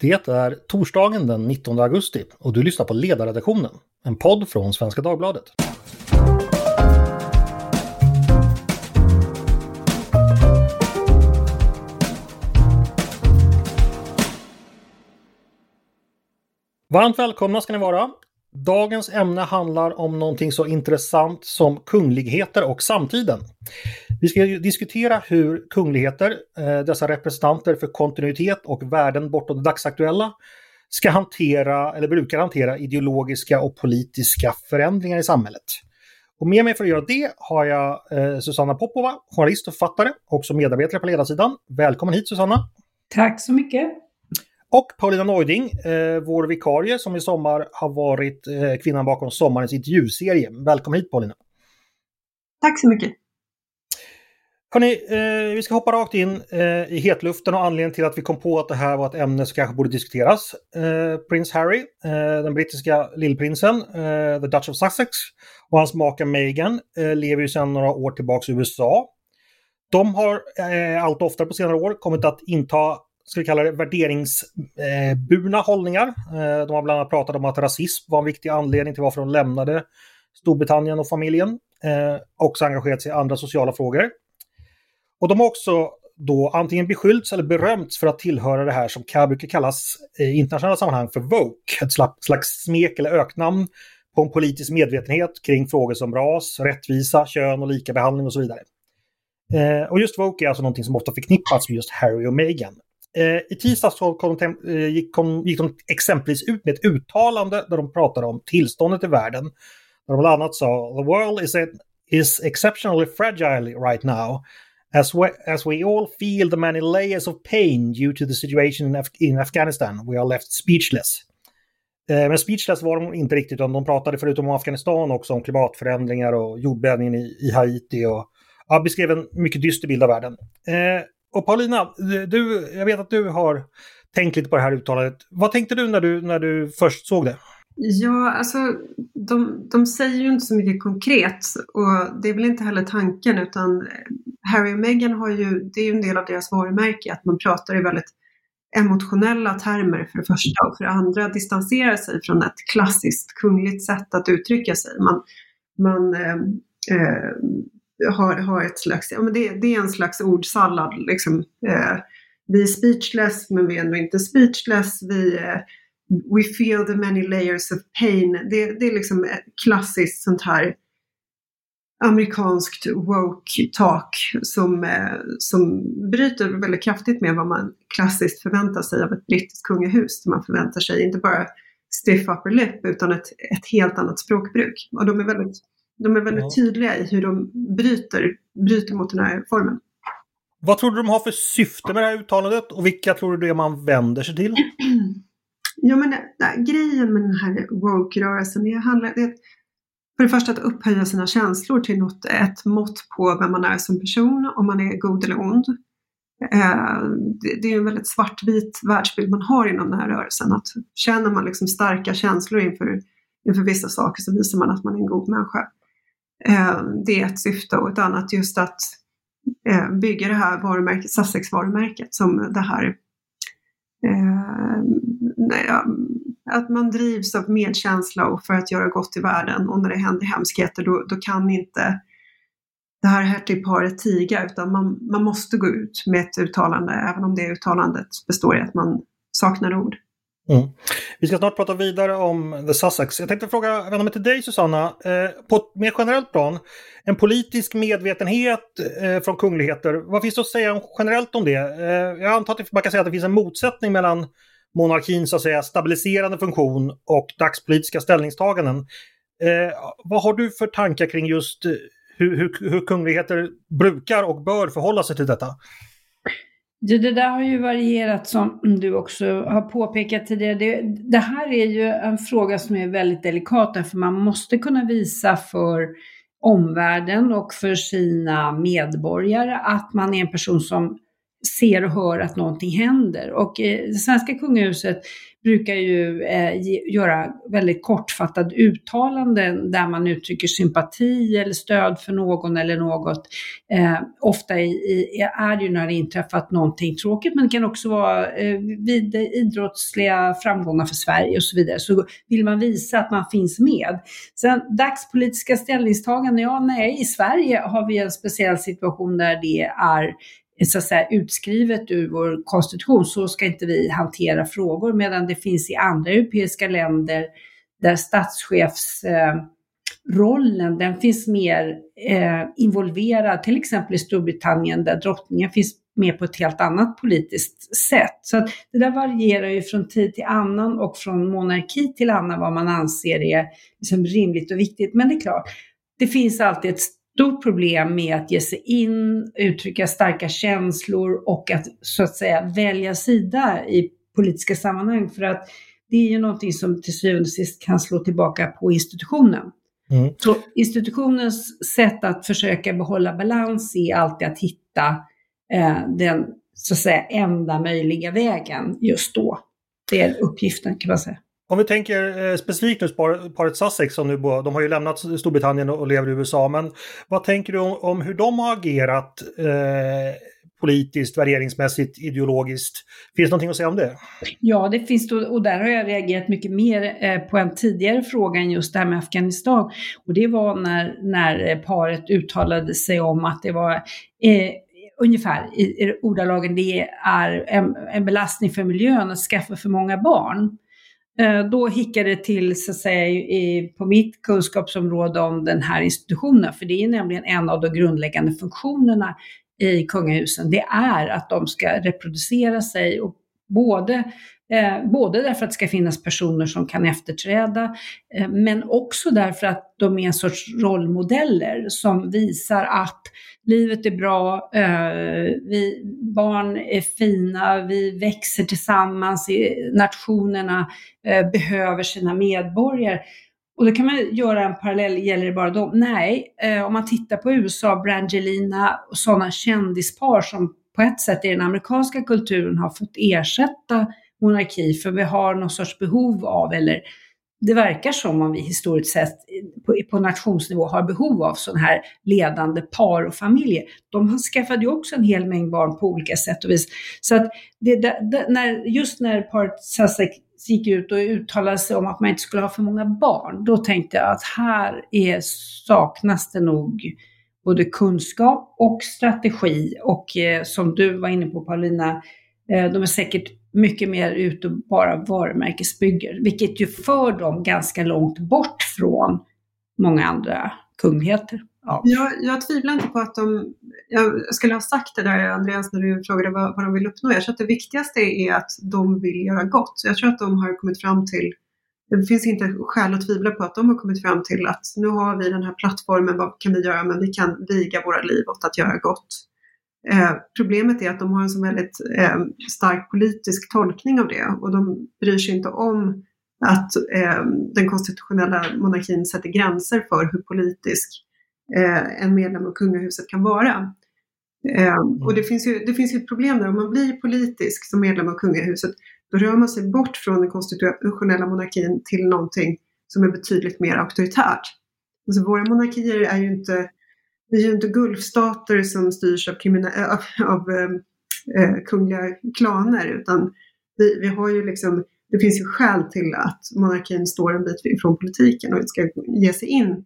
Det är torsdagen den 19 augusti och du lyssnar på Ledarredaktionen, en podd från Svenska Dagbladet. Varmt välkomna ska ni vara. Dagens ämne handlar om någonting så intressant som kungligheter och samtiden. Vi ska diskutera hur kungligheter, eh, dessa representanter för kontinuitet och värden bortom det dagsaktuella, ska hantera, eller brukar hantera, ideologiska och politiska förändringar i samhället. Och med mig för att göra det har jag eh, Susanna Popova, journalist och författare, också medarbetare på ledarsidan. Välkommen hit Susanna! Tack så mycket! Och Paulina Neuding, eh, vår vikarie som i sommar har varit eh, kvinnan bakom sommarens intervjuserie. Välkommen hit Paulina! Tack så mycket! Hörrni, eh, vi ska hoppa rakt in eh, i hetluften och anledningen till att vi kom på att det här var ett ämne som kanske borde diskuteras. Eh, Prins Harry, eh, den brittiska lillprinsen, eh, the Dutch of Sussex, och hans maka Meghan eh, lever ju sedan några år tillbaka i USA. De har allt oftare på senare år kommit att inta ska vi kalla det, värderingsburna eh, hållningar. Eh, de har bland annat pratat om att rasism var en viktig anledning till varför de lämnade Storbritannien och familjen. Eh, också engagerat sig i andra sociala frågor. Och de har också då antingen beskyllts eller berömts för att tillhöra det här som brukar kallas i internationella sammanhang för Voke, ett slags smek eller öknamn på en politisk medvetenhet kring frågor som ras, rättvisa, kön och likabehandling och så vidare. Eh, och just Voke är alltså någonting som ofta förknippas med just Harry och Meghan. Eh, I tisdags kom eh, gick, kom, gick de exempelvis ut med ett uttalande där de pratade om tillståndet i världen. Där de bland annat sa “The world is, a, is exceptionally fragile right now” As we, as we all feel the many layers of pain due to the situation in, Af in Afghanistan, we are left speechless. Eh, men speechless var de inte riktigt, utan de pratade förutom om Afghanistan också om klimatförändringar och jordbävningen i, i Haiti och ja, beskrev en mycket dyster bild av världen. Eh, och Paulina, du, jag vet att du har tänkt lite på det här uttalandet. Vad tänkte du när du, när du först såg det? Ja, alltså de, de säger ju inte så mycket konkret och det är väl inte heller tanken utan Harry och Meghan har ju, det är ju en del av deras varumärke att man pratar i väldigt emotionella termer för det första och för det andra distanserar sig från ett klassiskt kungligt sätt att uttrycka sig. Man, man eh, eh, har, har ett slags, ja men det, det är en slags ordsallad liksom. Eh, vi är speechless men vi är ändå inte speechless. Vi, eh, we feel the many layers of pain. Det, det är liksom ett klassiskt sånt här amerikanskt woke talk som, eh, som bryter väldigt kraftigt med vad man klassiskt förväntar sig av ett brittiskt kungahus. Man förväntar sig inte bara stiff upper lip utan ett, ett helt annat språkbruk. Och de är väldigt, de är väldigt ja. tydliga i hur de bryter, bryter mot den här formen. Vad tror du de har för syfte med det här uttalandet och vilka tror du det är man vänder sig till? Jo men det, det, grejen med den här woke-rörelsen, det handlar, det, för det första att upphöja sina känslor till något, ett mått på vem man är som person, om man är god eller ond. Eh, det, det är en väldigt svartvit världsbild man har inom den här rörelsen. Att känner man liksom starka känslor inför, inför vissa saker så visar man att man är en god människa. Eh, det är ett syfte. Och ett annat just att eh, bygga det här varumärket, Sussex-varumärket som det här eh, att man drivs av medkänsla och för att göra gott i världen. Och när det händer hemskheter då, då kan inte det här hertigparet tiga utan man, man måste gå ut med ett uttalande. Även om det uttalandet består i att man saknar ord. Mm. Vi ska snart prata vidare om The Sussex. Jag tänkte fråga, vända mig till dig Susanna, eh, på ett mer generellt plan. En politisk medvetenhet eh, från kungligheter, vad finns det att säga generellt om det? Eh, jag antar att man kan säga att det finns en motsättning mellan monarkins så att säga, stabiliserande funktion och dagspolitiska ställningstaganden. Eh, vad har du för tankar kring just eh, hur, hur, hur kungligheter brukar och bör förhålla sig till detta? Det, det där har ju varierat som du också har påpekat tidigare. Det, det, här är ju en fråga som är väldigt delikat för man måste kunna visa för omvärlden och för sina medborgare att man är en person som ser och hör att någonting händer. Och eh, det svenska kungahuset brukar ju eh, göra väldigt kortfattade uttalanden där man uttrycker sympati eller stöd för någon eller något. Eh, ofta i, i, är det ju när det inträffat någonting tråkigt, men det kan också vara eh, vid idrottsliga framgångar för Sverige och så vidare. Så vill man visa att man finns med. Sen dagspolitiska ställningstaganden, ja nej, i Sverige har vi en speciell situation där det är så att säga, utskrivet ur vår konstitution, så ska inte vi hantera frågor, medan det finns i andra europeiska länder där statschefsrollen, eh, den finns mer eh, involverad, till exempel i Storbritannien där drottningen finns med på ett helt annat politiskt sätt. Så att det där varierar ju från tid till annan och från monarki till annan vad man anser är liksom rimligt och viktigt. Men det är klart, det finns alltid ett stort problem med att ge sig in, uttrycka starka känslor och att så att säga välja sida i politiska sammanhang. För att det är ju någonting som till syvende och sist kan slå tillbaka på institutionen. Mm. Så institutionens sätt att försöka behålla balans är alltid att hitta eh, den så att säga enda möjliga vägen just då. Det är uppgiften kan man säga. Om vi tänker eh, specifikt nu paret Sussex som nu de har ju lämnat Storbritannien och lever i USA, men vad tänker du om, om hur de har agerat eh, politiskt, värderingsmässigt, ideologiskt? Finns det någonting att säga om det? Ja, det finns det och där har jag reagerat mycket mer eh, på en tidigare fråga än just det här med Afghanistan. Och det var när, när eh, paret uttalade sig om att det var eh, ungefär i, i ordalagen, det är en, en belastning för miljön att skaffa för många barn. Eh, då hickade det till så att säga, i, på mitt kunskapsområde om den här institutionen. För det är nämligen en av de grundläggande funktionerna i kungahusen. Det är att de ska reproducera sig och både Eh, både därför att det ska finnas personer som kan efterträda, eh, men också därför att de är en sorts rollmodeller som visar att livet är bra, eh, vi, barn är fina, vi växer tillsammans, eh, nationerna eh, behöver sina medborgare. Och då kan man göra en parallell, gäller det bara dem? Nej, eh, om man tittar på USA, Brangelina och sådana kändispar som på ett sätt i den amerikanska kulturen har fått ersätta monarki för vi har någon sorts behov av, eller det verkar som om vi historiskt sett på, på nationsnivå har behov av sådana här ledande par och familjer. De skaffade ju också en hel mängd barn på olika sätt och vis. Så att det, det, när, just när paret Sasek gick ut och uttalade sig om att man inte skulle ha för många barn, då tänkte jag att här är, saknas det nog både kunskap och strategi och eh, som du var inne på Paulina, eh, de är säkert mycket mer ut och bara varumärkesbygger, vilket ju för dem ganska långt bort från många andra kungligheter. Ja. Jag, jag tvivlar inte på att de, jag skulle ha sagt det där Andreas när du frågade vad, vad de vill uppnå. Jag tror att det viktigaste är att de vill göra gott. Så jag tror att de har kommit fram till, det finns inte skäl att tvivla på att de har kommit fram till att nu har vi den här plattformen, vad kan vi göra? Men vi kan viga våra liv åt att göra gott. Eh, problemet är att de har en så väldigt eh, stark politisk tolkning av det och de bryr sig inte om att eh, den konstitutionella monarkin sätter gränser för hur politisk en medlem av kungahuset kan vara. Eh, och det finns, ju, det finns ju ett problem där, om man blir politisk som medlem av kungahuset, då rör man sig bort från den konstitutionella monarkin till någonting som är betydligt mer auktoritärt. Alltså våra monarkier är ju inte vi är ju inte gulfstater som styrs av, av, av eh, kungliga klaner utan vi, vi har ju liksom, det finns ju skäl till att monarkin står en bit ifrån politiken och ska ge sig in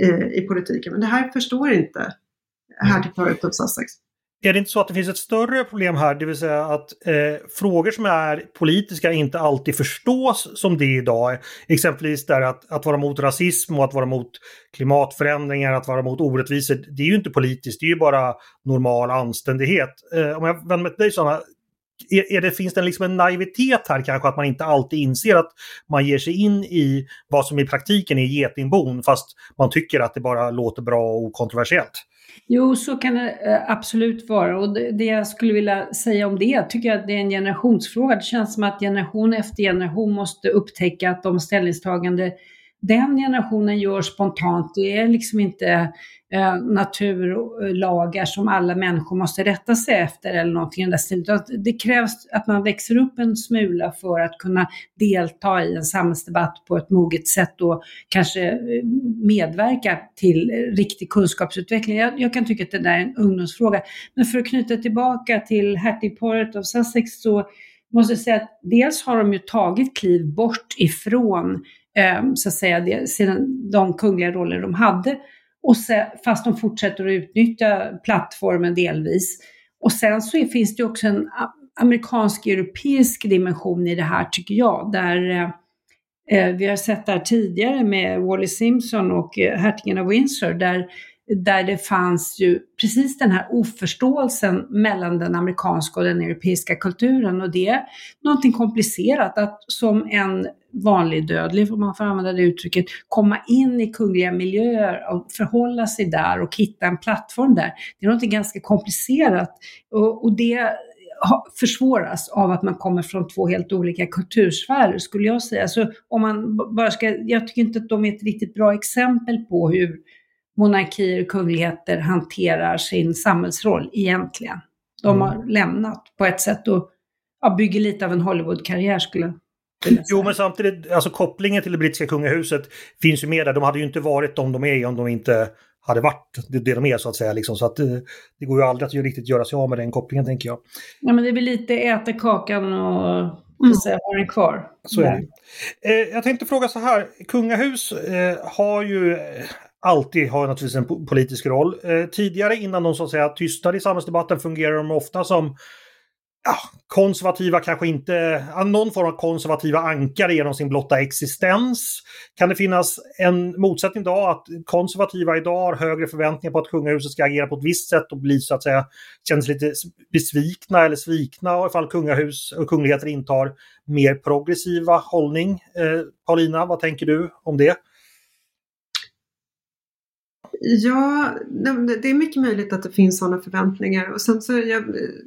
eh, i politiken. Men det här förstår inte hertigparet av Sussex. Är det inte så att det finns ett större problem här, det vill säga att eh, frågor som är politiska inte alltid förstås som det idag? Exempelvis där att, att vara mot rasism och att vara mot klimatförändringar, att vara mot orättvisor. Det är ju inte politiskt, det är ju bara normal anständighet. Eh, om jag vänder mig till dig Sanna, är, är det, finns det liksom en naivitet här kanske att man inte alltid inser att man ger sig in i vad som i praktiken är getingbon fast man tycker att det bara låter bra och okontroversiellt? Jo, så kan det eh, absolut vara. Och det, jag skulle vilja säga om det, tycker jag att det är en generationsfråga. Det känns som att generation efter generation måste upptäcka att de ställningstagande den generationen gör spontant, det är liksom inte eh, naturlagar som alla människor måste rätta sig efter eller någonting i den stilen. Det krävs att man växer upp en smula för att kunna delta i en samhällsdebatt på ett moget sätt och kanske eh, medverka till riktig kunskapsutveckling. Jag, jag kan tycka att det där är en ungdomsfråga. Men för att knyta tillbaka till hertigparet av Sussex så måste jag säga att dels har de ju tagit kliv bort ifrån eh, så att säga, det, sedan de kungliga roller de hade och sen, fast de fortsätter att utnyttja plattformen delvis. Och sen så finns det också en amerikansk-europeisk dimension i det här tycker jag, där eh, eh, vi har sett det här tidigare med Wally Simpson och eh, hertigen av Windsor, där, där det fanns ju precis den här oförståelsen mellan den amerikanska och den europeiska kulturen. Och det är någonting komplicerat att som en vanlig dödlig, om man får använda det uttrycket, komma in i kungliga miljöer och förhålla sig där och hitta en plattform där. Det är något ganska komplicerat och, och det försvåras av att man kommer från två helt olika kultursfärer skulle jag säga. Så om man bara ska, jag tycker inte att de är ett riktigt bra exempel på hur monarkier och kungligheter hanterar sin samhällsroll egentligen. De har mm. lämnat på ett sätt och ja, bygger lite av en Hollywood-karriär skulle jag Jo, men samtidigt, alltså kopplingen till det brittiska kungahuset finns ju med där. De hade ju inte varit de de är om de inte hade varit det, det de är så att säga. Liksom. Så att det, det går ju aldrig att riktigt göra sig av med den kopplingen tänker jag. Ja, men det är väl lite äta kakan och mm. säga, ha den kvar. Så är det. Eh, jag tänkte fråga så här, kungahus eh, har ju alltid har naturligtvis en politisk roll. Eh, tidigare innan de så att säga tystnade i samhällsdebatten fungerar de ofta som ja, konservativa kanske inte, någon form av konservativa ankare genom sin blotta existens. Kan det finnas en motsättning idag att konservativa idag har högre förväntningar på att kungahuset ska agera på ett visst sätt och bli så att säga, känns lite besvikna eller svikna ifall kungahus och kungligheter intar mer progressiva hållning. Eh, Paulina, vad tänker du om det? Ja, det är mycket möjligt att det finns sådana förväntningar. Och sen så jag,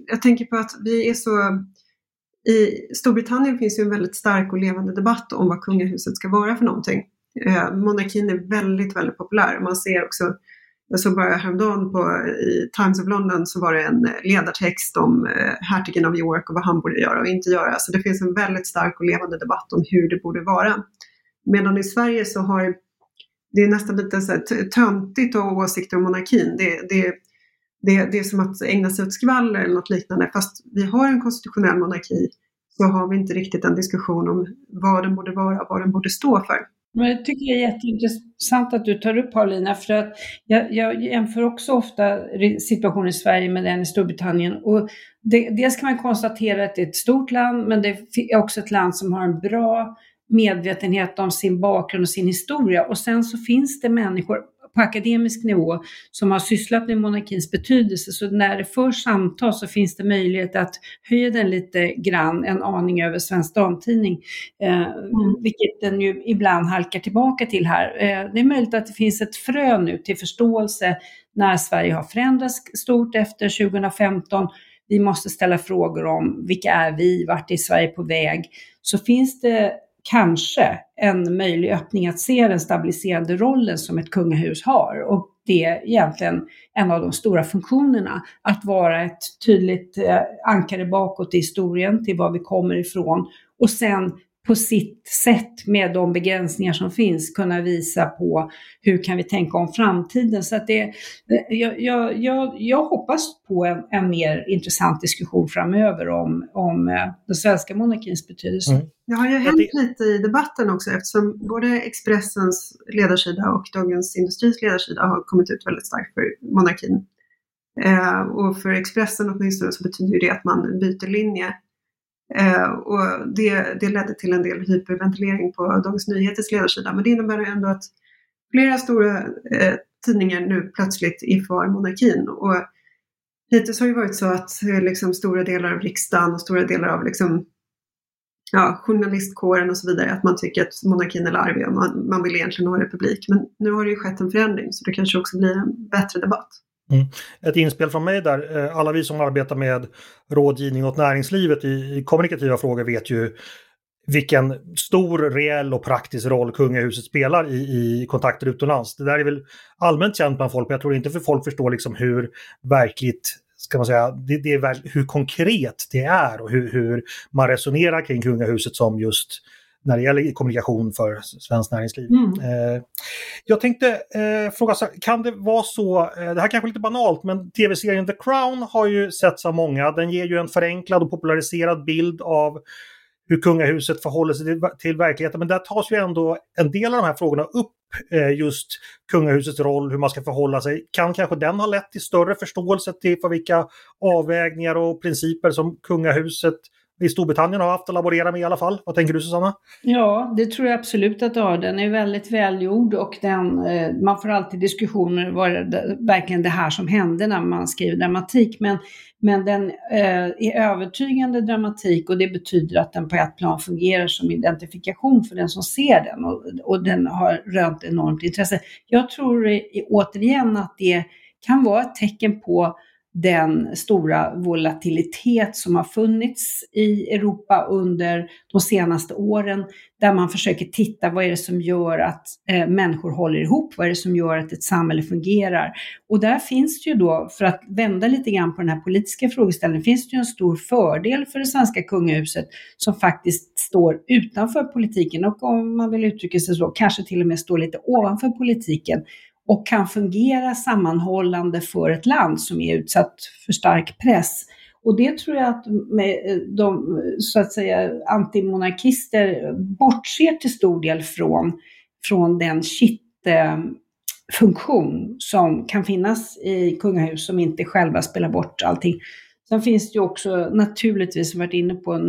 jag tänker på att vi är så... I Storbritannien finns ju en väldigt stark och levande debatt om vad kungahuset ska vara för någonting. Eh, monarkin är väldigt, väldigt populär. Man ser också, jag såg bara häromdagen på, i Times of London så var det en ledartext om eh, hertigen av York och vad han borde göra och inte göra. Så det finns en väldigt stark och levande debatt om hur det borde vara. Medan i Sverige så har det är nästan lite så här töntigt att ha åsikter om monarkin. Det, det, det, det är som att ägna sig åt skvaller eller något liknande. Fast vi har en konstitutionell monarki så har vi inte riktigt en diskussion om vad den borde vara och vad den borde stå för. Men det tycker jag är jätteintressant att du tar upp Paulina, för att jag, jag jämför också ofta situationen i Sverige med den i Storbritannien. Och det, dels kan man konstatera att det är ett stort land, men det är också ett land som har en bra medvetenhet om sin bakgrund och sin historia. Och sen så finns det människor på akademisk nivå som har sysslat med monarkins betydelse. Så när det förs samtal så finns det möjlighet att höja den lite grann, en aning över Svensk Damtidning, eh, mm. vilket den ju ibland halkar tillbaka till här. Eh, det är möjligt att det finns ett frö nu till förståelse när Sverige har förändrats stort efter 2015 vi måste ställa frågor om vilka är vi, vart är Sverige på väg? Så finns det kanske en möjlig öppning att se den stabiliserande rollen som ett kungahus har. Och det är egentligen en av de stora funktionerna, att vara ett tydligt eh, ankare bakåt i historien till var vi kommer ifrån och sen på sitt sätt med de begränsningar som finns kunna visa på hur kan vi tänka om framtiden. Så att det, jag, jag, jag, jag hoppas på en, en, mer intressant diskussion framöver om, om eh, den svenska monarkins betydelse. Mm. Det har ju hänt lite i debatten också eftersom både Expressens ledarsida och Dagens Industris ledarsida har kommit ut väldigt starkt för monarkin. Eh, och för Expressen åtminstone så betyder det att man byter linje Eh, och det, det ledde till en del hyperventilering på Dagens Nyheters ledarsida. Men det innebär ändå att flera stora eh, tidningar nu plötsligt är för monarkin. Och hittills har det varit så att eh, liksom, stora delar av riksdagen och stora delar av liksom, ja, journalistkåren och så vidare, att man tycker att monarkin är larvig och man, man vill egentligen ha republik. Men nu har det ju skett en förändring så det kanske också blir en bättre debatt. Mm. Ett inspel från mig där, eh, alla vi som arbetar med rådgivning åt näringslivet i, kommunikativa frågor vet ju vilken stor, reell och praktisk roll kungahuset spelar i, i kontakter utomlands. Det där är väl allmänt känt bland folk, men jag tror inte för folk förstår liksom hur verkligt ska man säga, det, det är väl, hur konkret det är och hur, hur man resonerar kring kungahuset som just när det gäller kommunikation för svenskt näringsliv. Mm. Eh, jag tänkte eh, fråga, kan det vara så, eh, det här kanske är lite banalt, men tv-serien The Crown har ju setts av många. Den ger ju en förenklad och populariserad bild av hur kungahuset förhåller sig till, verkligheten. Men där tas ju ändå en del av de här frågorna upp. Just kungahusets roll, hur man ska förhålla sig. Kan kanske den ha lett till större förståelse till för vilka avvägningar och principer som kungahuset i Storbritannien har haft att laborera med i alla fall. Vad tänker du Susanna? Ja, det tror jag absolut att det har. Den är väldigt välgjord och den, eh, man får alltid diskussioner, var det verkligen det här som hände när man skriver dramatik? Men, men den eh, är övertygande dramatik och det betyder att den på ett plan fungerar som identifikation för den som ser den och, och den har rönt enormt intresse. Jag tror återigen att det kan vara ett tecken på den stora volatilitet som har funnits i Europa under de senaste åren, där man försöker titta vad är det som gör att eh, människor håller ihop, vad är det som gör att ett samhälle fungerar. Och där finns det ju då, för att vända lite grann på den här politiska frågeställningen, finns det ju en stor fördel för det svenska kungahuset som faktiskt står utanför politiken och om man vill uttrycka sig så, kanske till och med står lite ovanför politiken och kan fungera sammanhållande för ett land som är utsatt för stark press. Och det tror jag att eh, de så att säga antimonarkister bortser till stor del från, från den kittfunktion som kan finnas i kungahus som inte själva spelar bort allting. Sen finns det ju också naturligtvis, som vi varit inne på,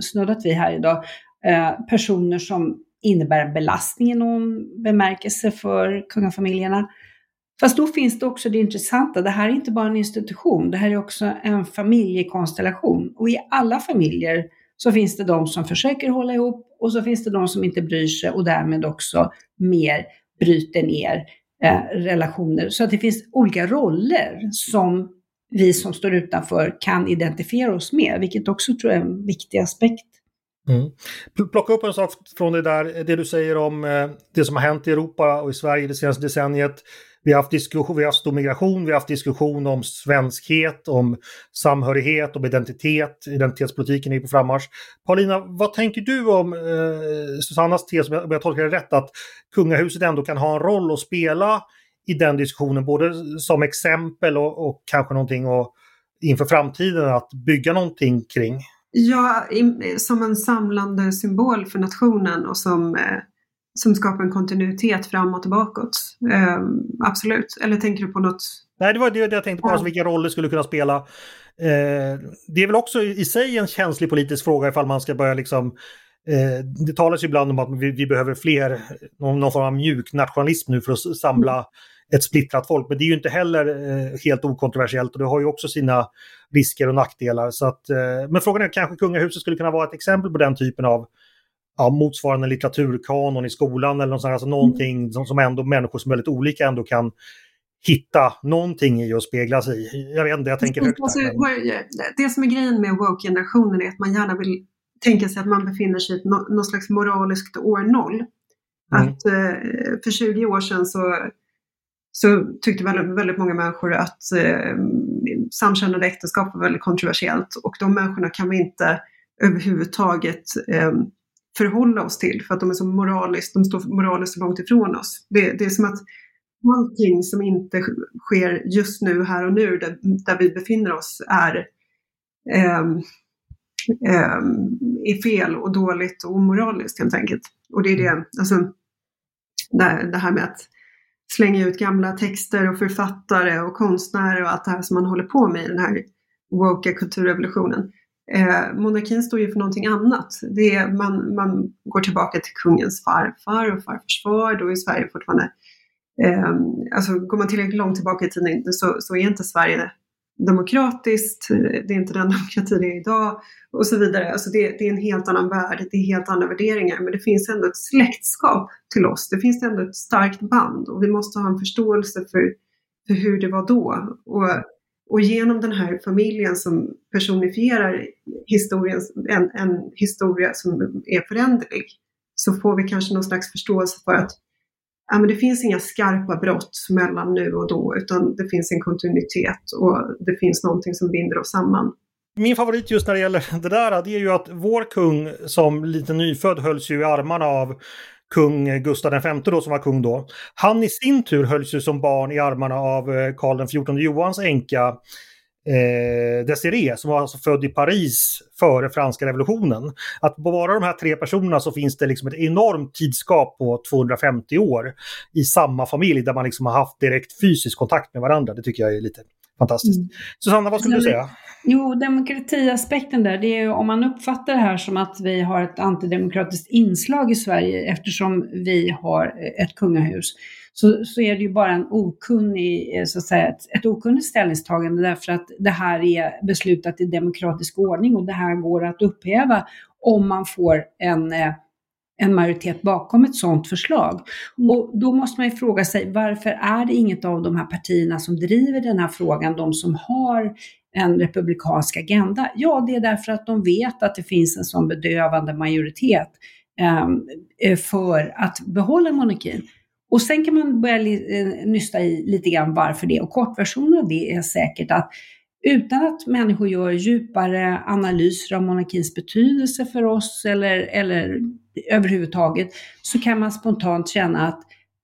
snuddat vi här idag, eh, personer som innebär en belastning i någon bemärkelse för kungafamiljerna. Fast då finns det också det intressanta, det här är inte bara en institution, det här är också en familjekonstellation. Och i alla familjer så finns det de som försöker hålla ihop och så finns det de som inte bryr sig och därmed också mer bryter ner eh, relationer. Så att det finns olika roller som vi som står utanför kan identifiera oss med, vilket också tror jag är en viktig aspekt. Mm. Plocka upp en sak från det där, det du säger om eh, det som har hänt i Europa och i Sverige det senaste decenniet. Vi har haft diskussion, vi har haft stor migration, vi har haft diskussion om svenskhet, om samhörighet, om identitet. Identitetspolitiken är på frammarsch. Paulina, vad tänker du om eh, Susannas tes, om jag tolkar det rätt, att kungahuset ändå kan ha en roll att spela i den diskussionen, både som exempel och, och kanske någonting och, inför framtiden att bygga någonting kring? Ja, som en samlande symbol för nationen och som, eh, som skapar en kontinuitet framåt och bakåt. Eh, absolut. Eller tänker du på något? Nej, det var det jag tänkte på, ja. alltså vilka roller skulle kunna spela. Eh, det är väl också i sig en känslig politisk fråga ifall man ska börja liksom eh, det talas ju ibland om att vi, behöver fler, någon, någon, form av mjuk nationalism nu för att samla ett splittrat folk. Men det är ju inte heller eh, helt okontroversiellt och det har ju också sina risker och nackdelar. Så att, eh, men frågan är kanske kungahuset skulle kunna vara ett exempel på den typen av ja, motsvarande litteraturkanon i skolan eller något sånt, alltså någonting som, som ändå människor som är väldigt olika ändå kan hitta någonting i och spegla sig i. Jag vet inte, jag tänker högt. Alltså, det som är grejen med woke-generationen är att man gärna vill tänka sig att man befinner sig i något slags moraliskt år noll. Mm. Att eh, för 20 år sedan så så tyckte väldigt, väldigt många människor att eh, samkönade äktenskap var väldigt kontroversiellt och de människorna kan vi inte överhuvudtaget eh, förhålla oss till för att de är så moraliskt, de står moraliskt så långt ifrån oss. Det, det är som att allting som inte sker just nu, här och nu, där, där vi befinner oss är, eh, eh, är fel och dåligt och omoraliskt helt enkelt. Och det är det, alltså, det, det här med att slänga ut gamla texter och författare och konstnärer och allt det här som man håller på med i den här woke kulturrevolutionen. Eh, monarkin står ju för någonting annat. Det är, man, man går tillbaka till kungens farfar och farfars far. Då är Sverige fortfarande... Eh, alltså går man tillräckligt långt tillbaka i tiden så, så är inte Sverige demokratiskt, det är inte den demokrati det är idag och så vidare. Alltså det, det, är en helt annan värld, det är helt andra värderingar men det finns ändå ett släktskap till oss. Det finns ändå ett starkt band och vi måste ha en förståelse för, för hur det var då. Och Och genom den här familjen som personifierar en, en historia som är föränderlig så får vi kanske någon slags förståelse för att ja, men det finns inga skarpa brott mellan nu och då, utan det finns en kontinuitet och det finns någonting som binder oss samman. Min favorit just när det gäller det där, det är ju att vår kung som lite nyfödd hölls ju i armarna av kung Gustav V då som var kung då. Han i sin tur hölls ju som barn i armarna av eh, Karl XIV Johans änka eh, Desiree som var alltså född i Paris före franska revolutionen. Att på bara de här tre personerna så finns det liksom ett enormt tidskap på 250 år i samma familj där man liksom har haft direkt fysisk kontakt med varandra. Det tycker jag är lite fantastiskt. Mm. Susanna, vad skulle du säga? Jo, demokratiaspekten där, det är ju om man uppfattar det här som att vi har ett antidemokratiskt inslag i Sverige eftersom vi har ett kungahus så, så är det ju bara en okunnig, eh, så att säga, ett, ett okunnigt ställningstagande därför att det här är beslutat i demokratisk ordning och det här går att upphäva om man får en eh, en majoritet bakom ett sådant förslag. Mm. Och då måste man ju fråga sig varför är det inget av de här partierna som driver den här frågan, de som har en republikansk agenda? Ja, det är därför att de vet att det finns en sån bedövande majoritet eh, för att behålla monarkin. Och sen kan man börja eh, nysta i lite grann varför det. Och kortversionen av det är säkert att utan att människor gör djupare analyser av monarkins betydelse för oss eller, eller överhuvudtaget, så kan man spontant känna att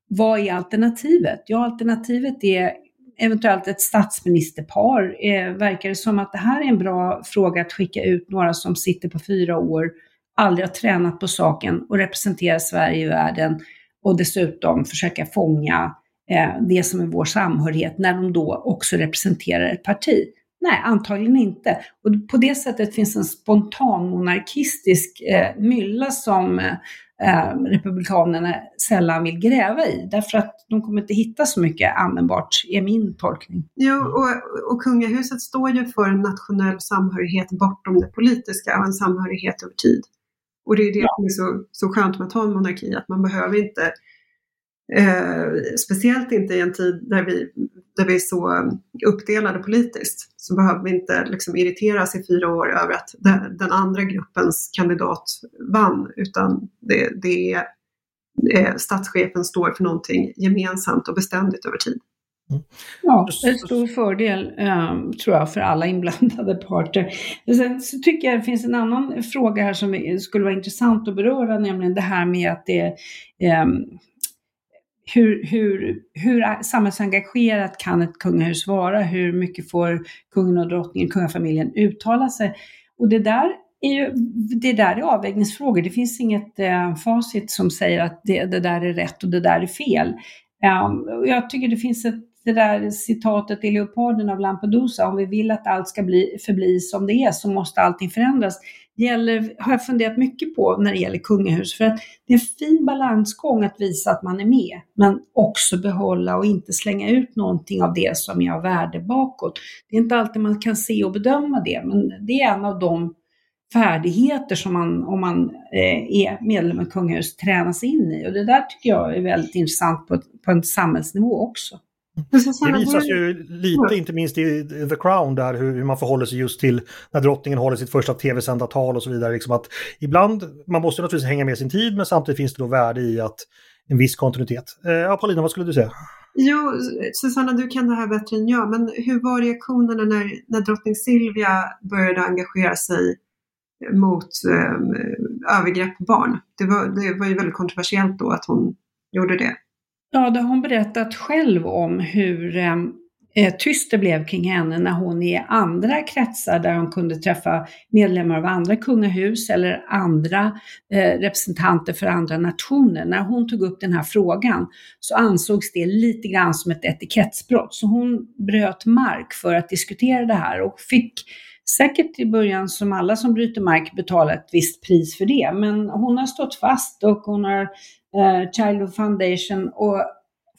vad är alternativet? Ja, alternativet är eventuellt ett statsministerpar. Eh, verkar det som att det här är en bra fråga att skicka ut några som sitter på fyra år, aldrig har tränat på saken och representerar Sverige i världen och dessutom försöka fånga eh, det som är vår samhörighet när de då också representerar ett parti. Nej, antagligen inte. Och på det sättet finns en spontan monarkistisk eh, mylla som eh, Republikanerna sällan vill gräva i. Därför att de kommer inte hitta så mycket användbart, är min tolkning. Jo, och, och kungahuset står ju för en nationell samhörighet bortom det politiska och en samhörighet över tid. Och det är det ja. som är så, så skönt med att ha en monarki, att man behöver inte Eh, speciellt inte i en tid där vi, där vi är så uppdelade politiskt så behöver vi inte liksom irriteras i fyra år över att den, den andra gruppens kandidat vann utan det, det är eh, statschefen står för någonting gemensamt och beständigt över tid. Mm. Ja, en stor fördel um, tror jag för alla inblandade parter. Sen så tycker jag det finns en annan fråga här som skulle vara intressant att beröra, nämligen det här med att det um, hur, hur, hur samhällsengagerat kan ett kungahus vara? Hur mycket får kungen och drottningen, kungafamiljen uttala sig? Och det där är ju, det där är avvägningsfrågor. Det finns inget eh, facit som säger att det, det, där är rätt och det där är fel. Um, jag tycker det finns ett, det där citatet i Leoparden av Lampedusa, om vi vill att allt ska bli, förbli som det är så måste allting förändras gäller, har jag funderat mycket på när det gäller kungahus. För att det är en fin balansgång att visa att man är med, men också behålla och inte slänga ut någonting av det som är av värde bakåt. Det är inte alltid man kan se och bedöma det, men det är en av de färdigheter som man, om man eh, är medlem i kungahus, tränas in i. Och det där tycker jag är väldigt intressant på, på en samhällsnivå också. Det visas ju lite, inte minst i The Crown, där hur man förhåller sig just till när drottningen håller sitt första tv-sända tal och så vidare. Liksom att ibland, man måste naturligtvis hänga med sin tid, men samtidigt finns det då värde i att en viss kontinuitet. Eh, ja, Paulina, vad skulle du säga? Jo, Susanna, du kan det här bättre än jag, men hur var reaktionerna när, när drottning Silvia började engagera sig mot eh, övergrepp på barn? Det var, det var ju väldigt kontroversiellt då att hon gjorde det. Ja, det har hon berättat själv om hur ehm, eh, tyst det blev kring henne när hon i andra kretsar där hon kunde träffa medlemmar av andra kungahus eller andra eh, representanter för andra nationer. När hon tog upp den här frågan så ansågs det lite grann som ett etikettsbrott. Så hon bröt mark för att diskutera det här och fick säkert i början som alla som bryter mark betala ett visst pris för det. Men hon har stått fast och hon har eh, Childhood Foundation och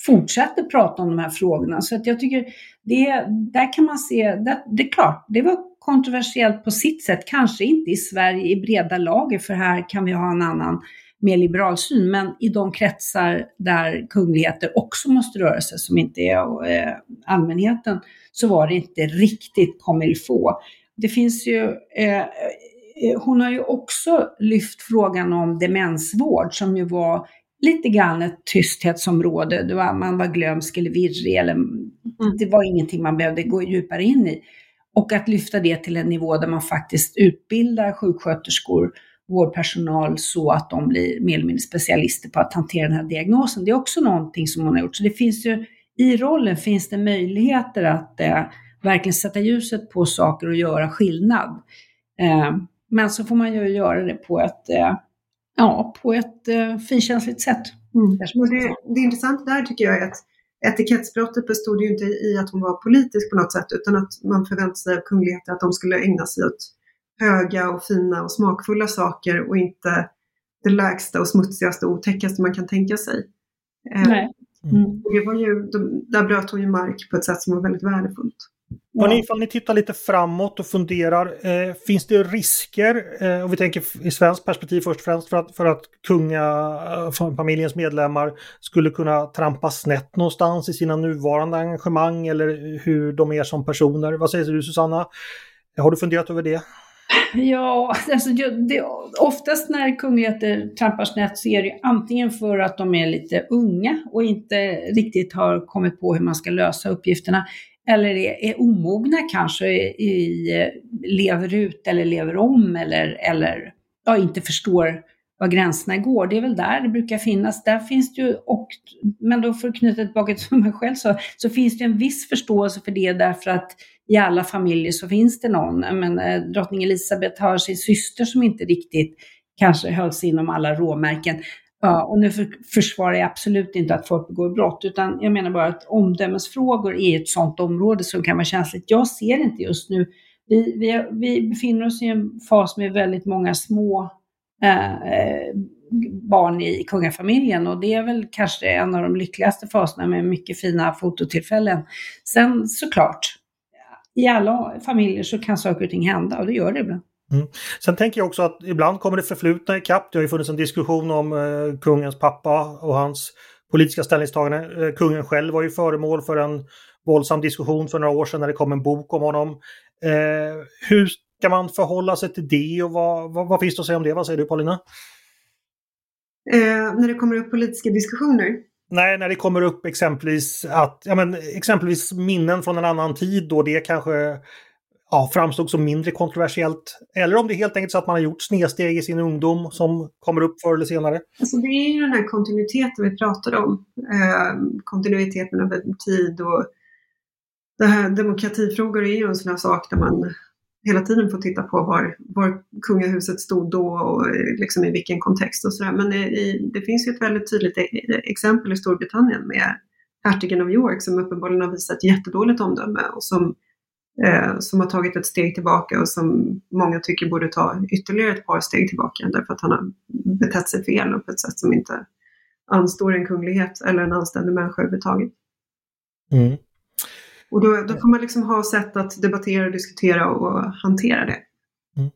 fortsätter prata om de här frågorna. Så att jag tycker det, där kan man se, det, det är klart, det var kontroversiellt på sitt sätt. Kanske inte i Sverige i breda lager, för här kan vi ha en annan mer liberal syn, men i de kretsar där kungligheter också måste röra sig, som inte är eh, allmänheten, så var det inte riktigt comme il faut. Det finns ju, eh, eh, hon har ju också lyft frågan om demensvård som ju var lite grann ett tysthetsområde. Det var, man var glömsk eller virrig eller mm. det var ingenting man behövde gå djupare in i. Och att lyfta det till en nivå där man faktiskt utbildar sjuksköterskor, vårdpersonal så att de blir mer eller mindre specialister på att hantera den här diagnosen. Det är också någonting som hon har gjort. Så det finns ju, i rollen finns det möjligheter att eh, verkligen sätta ljuset på saker och göra skillnad. Eh, men så får man ju göra det på ett, eh, ja, på ett eh, finkänsligt sätt. Mm. Det, det intressanta där tycker jag är att etikettsbrottet bestod ju inte i att hon var politisk på något sätt utan att man förväntade sig av kungligheter att de skulle ägna sig åt höga och fina och smakfulla saker och inte det lägsta och smutsigaste och otäckaste man kan tänka sig. Eh, Nej. Mm. Det var ju, där bröt hon ju mark på ett sätt som var väldigt värdefullt. Ja. Ni, ifall ni tittar lite framåt och funderar, eh, finns det risker, eh, och vi tänker i svenskt perspektiv först och främst, för att, för att kungafamiljens medlemmar skulle kunna trampa snett någonstans i sina nuvarande engagemang eller hur de är som personer? Vad säger du Susanna? Har du funderat över det? Ja, alltså det, oftast när kungligheter trampar snett så är det antingen för att de är lite unga och inte riktigt har kommit på hur man ska lösa uppgifterna, eller är, är omogna kanske, i, lever ut eller lever om eller, eller ja, inte förstår var gränserna går. Det är väl där det brukar finnas. Där finns det ju, och, men då för att knyta tillbaka till mig själv så, så finns det en viss förståelse för det därför att i alla familjer så finns det någon. Men, eh, drottning Elisabeth har sin syster som inte riktigt kanske hölls inom alla råmärken. Ja, och nu för, försvarar jag absolut inte att folk begår brott, utan jag menar bara att omdömesfrågor är ett sådant område som kan vara känsligt. Jag ser inte just nu, vi, vi, vi befinner oss i en fas med väldigt många små eh, eh, barn i kungafamiljen och det är väl kanske en av de lyckligaste faserna med mycket fina fototillfällen. Sen såklart, i alla familjer så kan saker och ting hända och det gör det ibland. Mm. Sen tänker jag också att ibland kommer det förflutna ikapp. Det har ju funnits en diskussion om eh, kungens pappa och hans politiska ställningstagande. Eh, kungen själv var ju föremål för en våldsam diskussion för några år sedan när det kom en bok om honom. Eh, hur ska man förhålla sig till det och vad, vad, vad, finns det att säga om det? Vad säger du Paulina? Eh, när det kommer upp politiska diskussioner? Nej, när det kommer upp exempelvis att, ja men exempelvis minnen från en annan tid då det kanske ja, framstod som mindre kontroversiellt. Eller om det är helt enkelt så att man har gjort snedsteg i sin ungdom som kommer upp förr eller senare. Alltså det är ju den här kontinuiteten vi pratar om. Eh, kontinuiteten över tid och det här, demokratifrågor är ju en sån här sak där man hela tiden får titta på var, var kungahuset stod då och liksom i vilken kontext och sådär. Men i, det finns ju ett väldigt tydligt e, e, exempel i Storbritannien med hertigen av York som uppenbarligen har visat jättedåligt omdöme och som eh, som har tagit ett steg tillbaka och som många tycker borde ta ytterligare ett par steg tillbaka därför att han har betett sig fel och på ett sätt som inte anstår en kunglighet eller en anständig människa överhuvudtaget. Mm. Och då, då får man liksom ha sätt att debattera, diskutera och hantera det. Mm.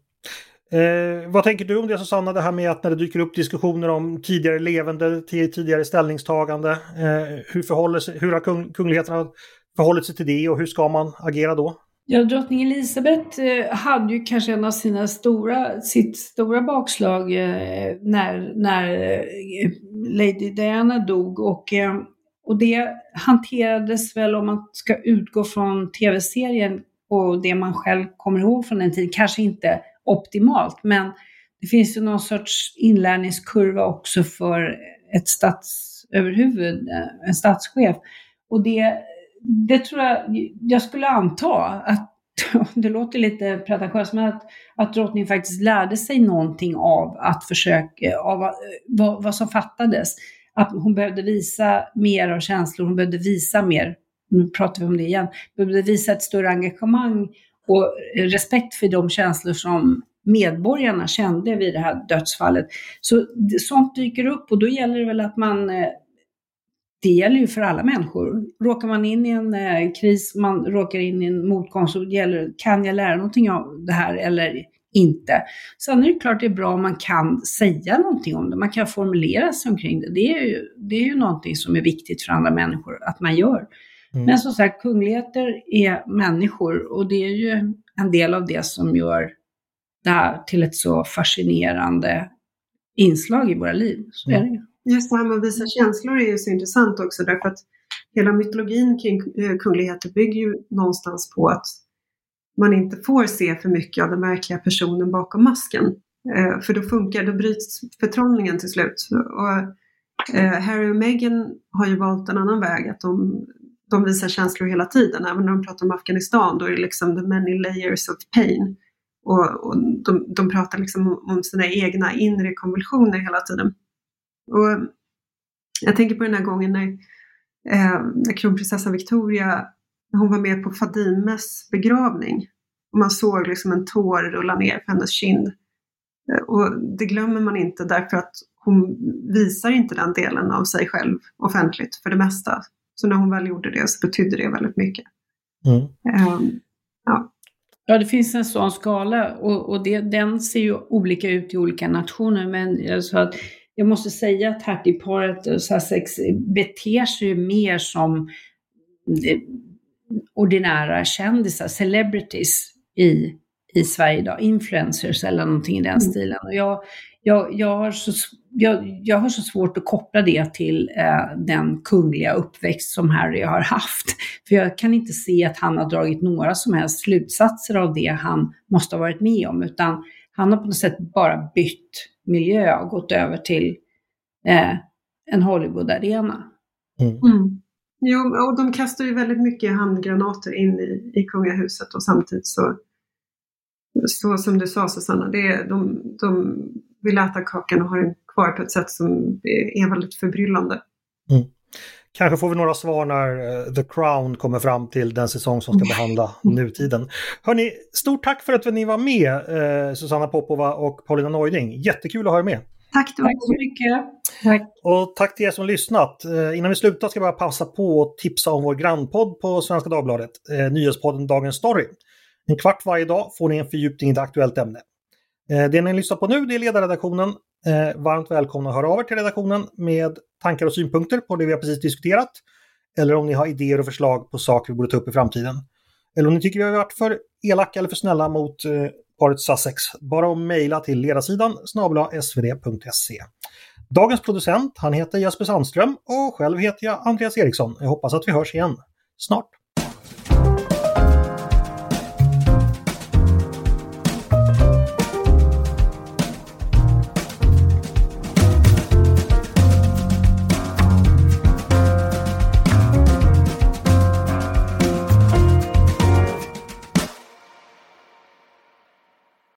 Eh, vad tänker du om det Susanna, det här med att när det dyker upp diskussioner om tidigare levande, tidigare ställningstagande, eh, hur, förhåller sig, hur har kung, kungligheterna förhållit sig till det och hur ska man agera då? Ja, drottning Elisabeth eh, hade ju kanske en av sina stora, sitt stora bakslag eh, när, när eh, Lady Diana dog och, och det hanterades väl om man ska utgå från tv-serien och det man själv kommer ihåg från den tiden, kanske inte optimalt, men det finns ju någon sorts inlärningskurva också för ett statsöverhuvud, en statschef. Och det det tror jag, jag skulle anta att, det låter lite pretentiöst, men att, att drottningen faktiskt lärde sig någonting av att försöka, av vad, vad som fattades. Att hon behövde visa mer av känslor, hon behövde visa mer, nu pratar vi om det igen, behövde visa ett större engagemang och respekt för de känslor som medborgarna kände vid det här dödsfallet. Så sånt dyker upp och då gäller det väl att man eh, det gäller ju för alla människor. Råkar man in i en eh, kris, man råkar in i en motgång, så gäller kan jag lära någonting av det här eller inte? Sen är det klart det är bra om man kan säga någonting om det, man kan formulera sig omkring det. Det är ju, det är ju någonting som är viktigt för andra människor att man gör. Mm. Men som sagt, kungligheter är människor och det är ju en del av det som gör det här till ett så fascinerande inslag i våra liv. Så är det ju. Just det här med att visa känslor är ju så intressant också därför att hela mytologin kring eh, kungligheter bygger ju någonstans på att man inte får se för mycket av den verkliga personen bakom masken. Eh, för då funkar, då bryts förtrollningen till slut. Och eh, Harry och Meghan har ju valt en annan väg, att de, de visar känslor hela tiden. Även när de pratar om Afghanistan, då är det liksom the many layers of pain. Och, och de, de pratar liksom om sina egna inre konvulsioner hela tiden. Och jag tänker på den här gången när, eh, när kronprinsessan Victoria hon var med på Fadimes begravning. Och man såg liksom en tår rulla ner på hennes kind. Eh, och det glömmer man inte därför att hon visar inte den delen av sig själv offentligt för det mesta. Så när hon väl gjorde det så betydde det väldigt mycket. Mm. Um, ja. ja, det finns en sån skala och, och det, den ser ju olika ut i olika nationer. Men alltså att jag måste säga att hertigparet och Sussex beter sig ju mer som eh, ordinära kändisar, celebrities i, i Sverige idag, influencers eller någonting i den mm. stilen. Och jag, jag, jag, har så, jag, jag har så svårt att koppla det till eh, den kungliga uppväxt som Harry har haft. För jag kan inte se att han har dragit några som helst slutsatser av det han måste ha varit med om, utan han har på något sätt bara bytt miljö och gått över till eh, en Hollywood-arena. Mm. Mm. Jo, och de kastar ju väldigt mycket handgranater in i, i kungahuset och samtidigt så, så som du sa Susanna, det är, de, de vill äta kakan och har den kvar på ett sätt som är väldigt förbryllande. Mm. Kanske får vi några svar när uh, The Crown kommer fram till den säsong som ska behandla nutiden. Hörni, stort tack för att ni var med, uh, Susanna Popova och Paulina Neuding. Jättekul att ha er med. Tack, tack så mycket. Tack. Och tack till er som lyssnat. Eh, innan vi slutar ska jag bara passa på att tipsa om vår grannpodd på Svenska Dagbladet, eh, nyhetspodden Dagens Story. En kvart varje dag får ni en fördjupning i ett aktuellt ämne. Eh, det ni lyssnar på nu det är ledarredaktionen. Eh, varmt välkomna att höra av er till redaktionen med tankar och synpunkter på det vi har precis diskuterat. Eller om ni har idéer och förslag på saker vi borde ta upp i framtiden. Eller om ni tycker vi har varit för elaka eller för snälla mot eh, paret Sussex. Bara att mejla till ledarsidan snabla svd.se. Dagens producent, han heter Jesper Sandström och själv heter jag Andreas Eriksson. Jag hoppas att vi hörs igen snart.